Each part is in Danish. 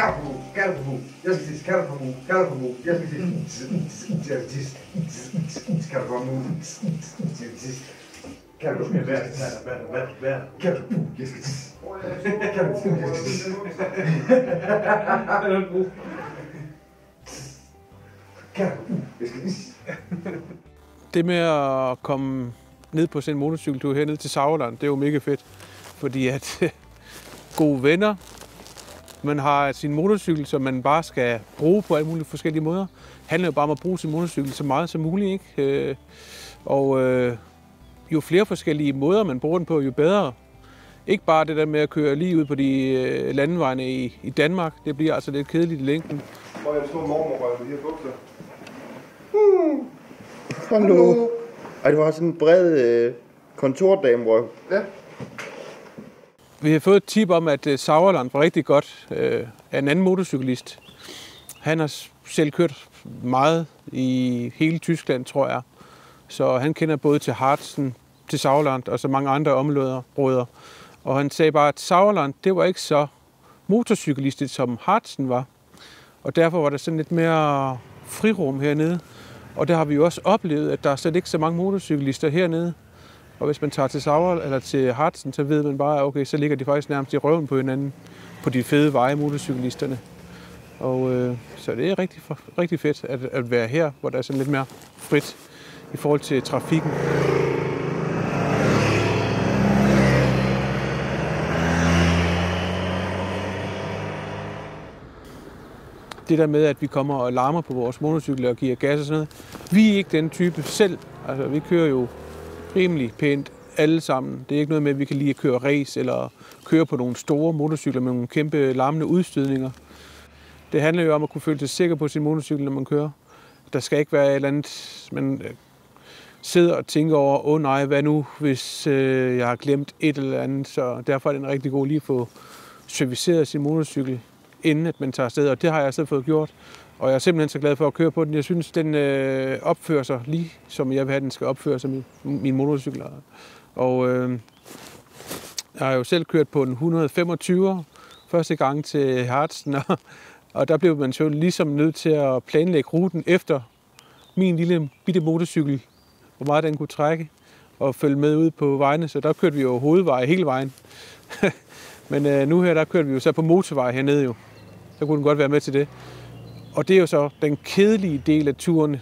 Carrefour, Carrefour, jeg skal tisse, Carrefour, Carrefour, jeg skal tisse, jeg skal tisse, Carrefour, jeg skal tisse. Carrefour, Hvad, hvad, hvad, hvad, hvad? Carrefour, jeg skal tisse. Carrefour, jeg skal tisse. Carrefour, jeg skal tisse. Det med at komme ned på sin motorcykeltur herned til Sauerland, det er jo mega fedt. Fordi at gode venner, man har sin motorcykel, som man bare skal bruge på alle mulige forskellige måder. Det handler jo bare om at bruge sin motorcykel så meget som muligt. Ikke? Øh, Og øh, jo flere forskellige måder, man bruger den på, jo bedre. Ikke bare det der med at køre lige ud på de øh, landevejene i, i Danmark. Det bliver altså lidt kedeligt i længden. Er en stor mormor med de her bukser? Hallo. Ej, du har sådan en bred øh, kontordame-røv. Ja. Vi har fået et tip om, at øh, Sauerland var rigtig godt øh, af en anden motorcyklist. Han har selv kørt meget i hele Tyskland, tror jeg. Så han kender både til Harzen, til Sauerland og så mange andre områder. Og han sagde bare, at Sauerland, det var ikke så motorcyklistisk, som Harzen var. Og derfor var der sådan lidt mere frirum hernede. Og der har vi jo også oplevet, at der er slet ikke så mange motorcyklister hernede. Og hvis man tager til Sauer eller til Harzen, så ved man bare, at okay, så ligger de faktisk nærmest i røven på hinanden på de fede veje, motorcyklisterne. Og øh, så det er rigtig, rigtig fedt at, at være her, hvor der er sådan lidt mere frit i forhold til trafikken. det der med, at vi kommer og larmer på vores motorcykler og giver gas og sådan noget. Vi er ikke den type selv. Altså, vi kører jo rimelig pænt alle sammen. Det er ikke noget med, at vi kan lige køre race eller køre på nogle store motorcykler med nogle kæmpe larmende udstødninger. Det handler jo om at kunne føle sig sikker på sin motorcykel, når man kører. Der skal ikke være et eller andet, man øh, sidder og tænker over, åh oh, nej, hvad nu, hvis øh, jeg har glemt et eller andet. Så derfor er det en rigtig god lige at få serviceret sin motorcykel, inden at man tager afsted. Og det har jeg så fået gjort. Og jeg er simpelthen så glad for at køre på den. Jeg synes, den øh, opfører sig lige, som jeg vil have, den skal opføre sig, min, min motorcykel. Og øh, jeg har jo selv kørt på en 125'er første gang til Harzen, og, og der blev man jo ligesom nødt til at planlægge ruten efter min lille bitte motorcykel, hvor meget den kunne trække og følge med ud på vejene. Så der kørte vi jo hovedvej hele vejen. Men øh, nu her, der kørte vi jo så på motorvej hernede jo. Så kunne den godt være med til det. Og det er jo så den kedelige del af turen.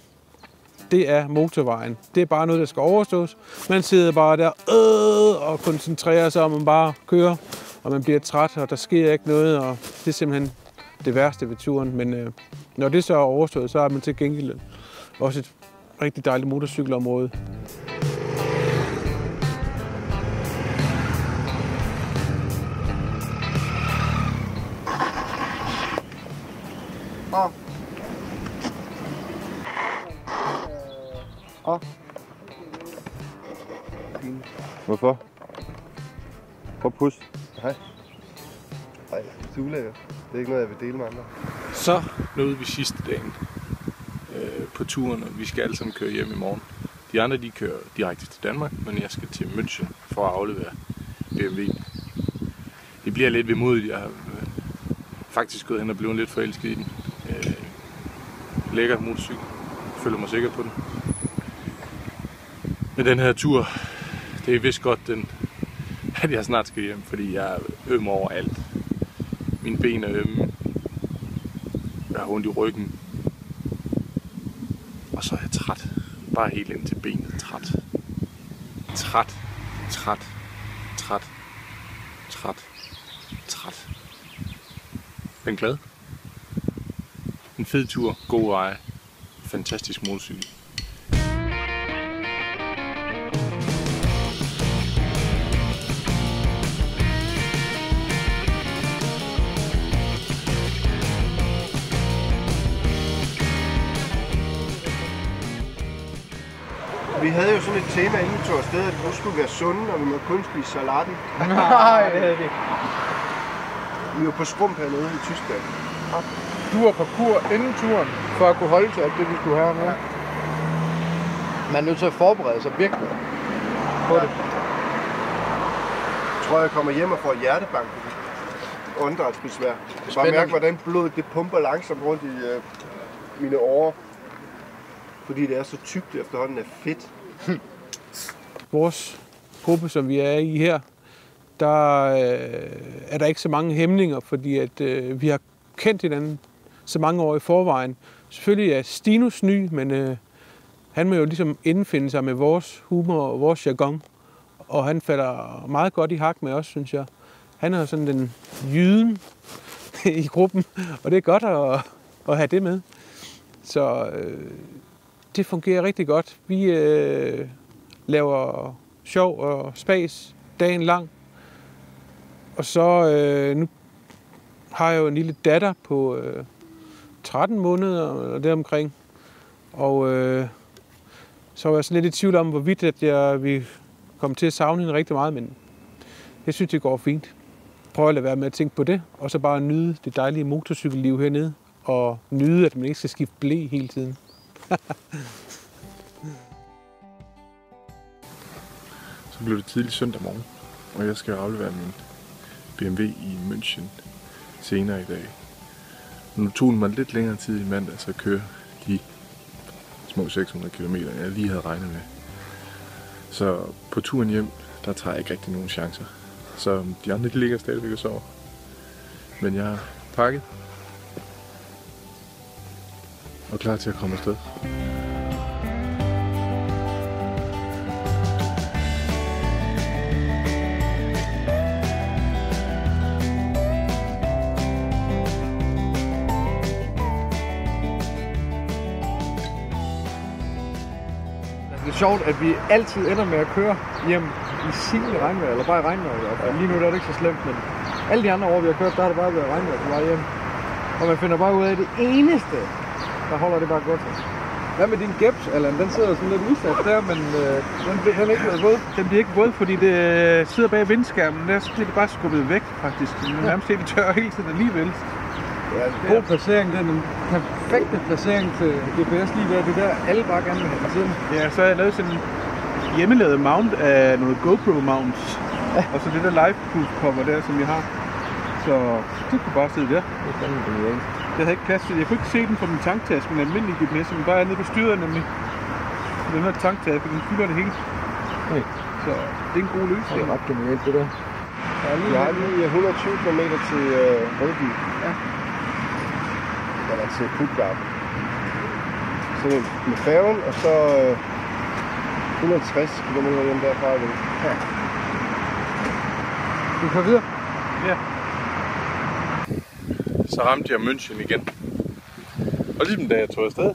Det er motorvejen. Det er bare noget, der skal overstås. Man sidder bare der øh, og koncentrerer sig om, at man bare kører. Og man bliver træt, og der sker ikke noget. Og det er simpelthen det værste ved turen. Men øh, når det så er overstået, så er man til gengæld også et rigtig dejligt motorcykelområde. Åh. Hvorfor? Prøv at pusse. Nej. Nej, det er ulækkert. Det er ikke noget, jeg vil dele med andre. Så nåede vi sidste dagen øh, på turen, og vi skal alle sammen køre hjem i morgen. De andre de kører direkte til Danmark, men jeg skal til München for at aflevere BMW. Det bliver lidt vemodigt. Jeg har øh, faktisk gået hen og blevet lidt forelsket i den. Øh, lækker motorcykel. Føler mig sikker på den med den her tur, det er vist godt, den, at jeg snart skal hjem, fordi jeg er øm over alt. Mine ben er ømme. Jeg har ondt i ryggen. Og så er jeg træt. Bare helt ind til benet. Træt. Træt. Træt. Træt. Træt. Træt. Men glad. En fed tur. God veje. Fantastisk motorcykel. Vi havde jo sådan et tema, inden vi tog afsted, at nu skulle være sunde, og vi må kun spise salaten. Nej, det havde vi. Vi var på skrump hernede i Tyskland. Du var på kur inden turen, for at kunne holde til alt det, vi skulle have med. Man er nødt til at forberede sig virkelig på det. Jeg tror, jeg kommer hjem og får hjertebank. åndedrætsbesvær. Jeg bare mærke, hvordan blodet det pumper langsomt rundt i øh, mine årer. Fordi det er så tykt efterhånden af fedt. vores gruppe, som vi er i her, der øh, er der ikke så mange hæmninger, fordi at øh, vi har kendt hinanden så mange år i forvejen. Selvfølgelig er Stinus ny, men øh, han må jo ligesom indfinde sig med vores humor og vores jargon, og han falder meget godt i hak med os, synes jeg. Han er sådan den jyden i gruppen, og det er godt at, at have det med. Så øh, det fungerer rigtig godt. Vi øh, laver sjov og spas dagen lang. Og så øh, nu har jeg jo en lille datter på øh, 13 måneder og deromkring. Og øh, så var jeg sådan lidt i tvivl om, hvorvidt at jeg vi kom til at savne hende rigtig meget, men jeg synes, det går fint. Prøv at lade være med at tænke på det, og så bare nyde det dejlige motorcykelliv hernede, og nyde, at man ikke skal skifte blæ hele tiden. Så blev det tidlig søndag morgen, og jeg skal aflevere min BMW i München senere i dag. Nu tog det mig lidt længere tid i mandag, så køre de små 600 km, jeg lige havde regnet med. Så på turen hjem, der tager jeg ikke rigtig nogen chancer. Så de andre, de ligger stadigvæk og sover. Men jeg har pakket og klar til at komme afsted. Det er sjovt, at vi altid ender med at køre hjem i silende regnvejr, eller bare i regnvejr fald. Lige nu der er det ikke så slemt, men alle de andre år, vi har kørt, der har det bare været regnvejr på vej hjem. Og man finder bare ud af, at det eneste, der holder det bare godt. Hvad med din geps, Allan? Den sidder sådan lidt udsat der, men øh, den, den er ikke våd. Den bliver ikke våd, fordi det øh, sidder bag vindskærmen. Der bliver det bare skubbet væk, faktisk. Den er nærmest helt tør hele tiden alligevel. Ja, god placering. Er den perfekte placering til GPS lige der. Det er der, alle bare gerne vil have den siden. Ja, så har jeg lavet sådan en hjemmelavet mount af noget GoPro mounts. Og så det der live cruise cover der, som vi har. Så det kunne bare sidde der. Det er fandme genialt. Jeg havde ikke plads til det. Jeg kunne ikke se den fra min tanktaske, men almindelig GPS, som bare er nede på styret nemlig. Den her tanktaske, den fylder det hele. Okay. Så det er en god Det løsning. er ret genialt, det der. Jeg har lige 120 km til øh, Rødby. Ja. Eller til Puttgarden. Så med færgen, og så øh, 160 km hjem derfra igen. Du kører videre så ramte jeg München igen. Og lige den dag jeg tog afsted,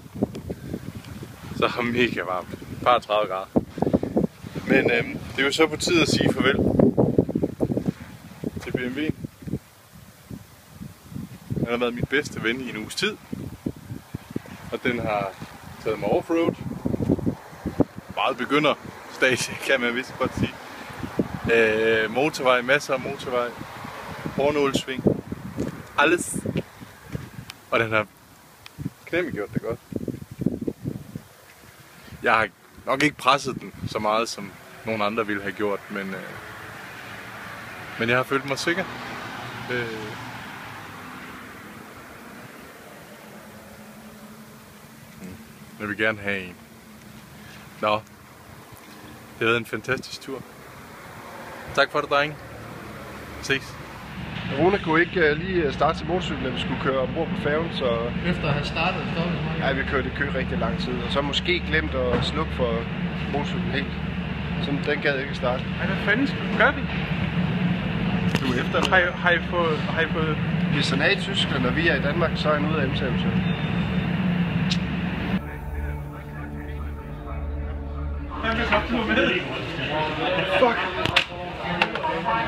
så var mega varmt. Bare 30 grader. Men øhm, det er jo så på tide at sige farvel til BMW. Den har været min bedste ven i en uges tid. Og den har taget mig offroad. Meget begynder stage, kan man vist godt sige. Øh, motorvej, masser af motorvej. Hårnålsving. Alles. Og den har knemme gjort det godt. Jeg har nok ikke presset den så meget, som nogen andre ville have gjort, men, øh, men jeg har følt mig sikker. Øh, jeg vil gerne have en. Nå, det har været en fantastisk tur. Tak for det, drenge. Ses. Rune kunne ikke uh, lige øh, starte til motorcyklen, når vi skulle køre ombord på færgen, så Efter at have startet så ja, vi kørte i kø rigtig lang tid. Og så måske glemt at slukke for motorcyklen helt. Så den gad ikke starte. Ej, hvad fanden gør vi? Du er efter Har I, har I fået... Har I fået... Hvis han er i Tyskland, og vi er i Danmark, så er han ude af M-service.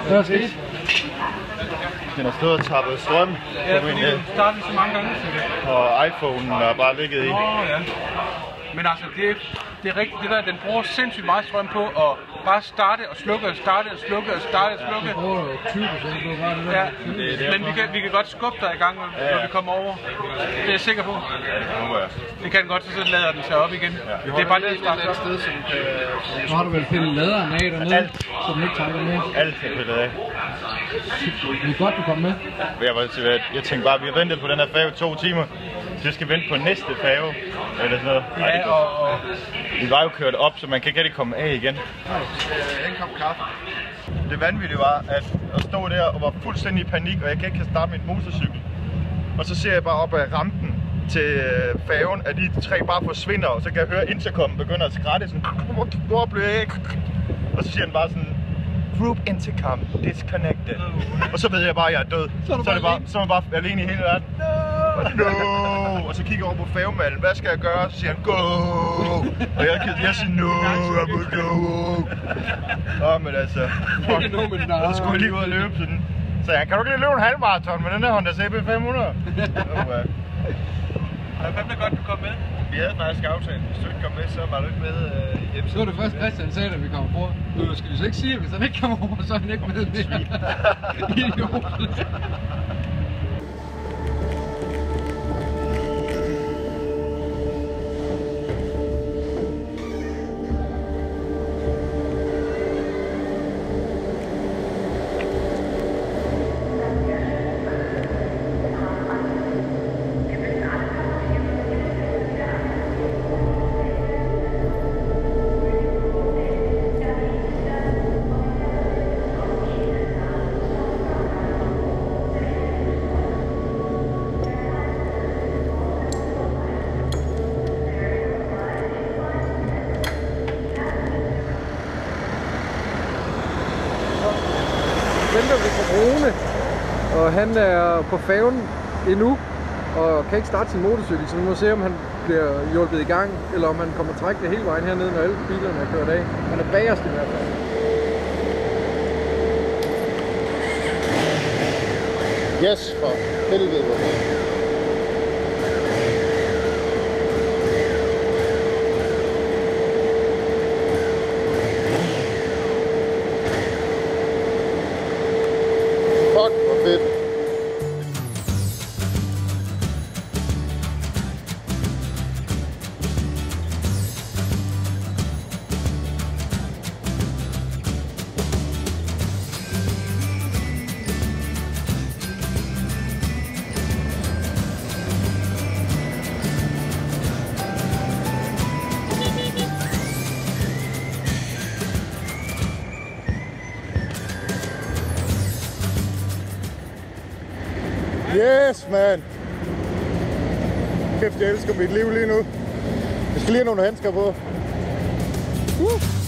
Hvad er sket? Den har stået og tappet strøm Ja, på fordi du startede så mange gange. Så det... og iPhone'en har bare ligget i. Åh, ja. Men altså, det, det er rigtigt, det der, den bruger sindssygt meget strøm på at bare starte og slukke og starte og slukke og starte og slukke. Åh, 20 procent, det var bare det der. Ja, men vi kan, vi kan godt skubbe dig i gang, når, når vi kommer over. Det er jeg sikker på. Det kan den godt, så lader den sig op igen. Det er bare det, der op. sted, som kan... Nu har du vel pillet laderen af dernede, så den ikke tager med. Alt er pillet af. Det er godt, du kom med. Jeg, var, jeg tænkte bare, at vi har ventet på den her færge to timer. Så jeg skal vente på næste færge. Eller sådan noget. Ja, og, og... Vi var jo kørt op, så man kan ikke rigtig komme af igen. En kop kaffe. Det vanvittige var, at at stå der og var fuldstændig i panik, og jeg kan ikke starte min motorcykel. Og så ser jeg bare op ad rampen til øh, færgen, at de tre bare forsvinder, og så kan jeg høre intercom begynder at skrætte sådan, hvor, blev jeg? Og så siger han bare sådan, Group intercom disconnected. Og så ved jeg bare, at jeg er død. Så er, så er, det bare, så er man bare alene i hele verden. No! no! Og så kigger jeg over på færgemanden. Hvad skal jeg gøre? Så siger han, go! Og jeg, jeg siger, no, I will go! Åh, men altså, fuck. No, men nej. Så skulle jeg lige ud og løbe sådan. Så jeg, kan du ikke lige løbe en halvmarathon med den her Honda CB 500? Oh. Hvem er godt, du kom med? Vi havde faktisk aftalt, hvis du ikke kom med, så var du ikke med øh, i Det var det første Christian sagde, da vi kom på. Nu skal vi så ikke sige, at hvis han ikke kommer over, så er han ikke med mere. Idiot. Han er på færgen endnu, og kan ikke starte sin motorcykel, så vi må se, om han bliver hjulpet i gang, eller om han kommer trække det hele vejen hernede, når alle bilerne er kørt af. Han er bagerst i hvert fald. Yes, for helvede. hvor man. Kæft, jeg elsker mit liv lige nu. Jeg skal lige have nogle handsker på. Uh.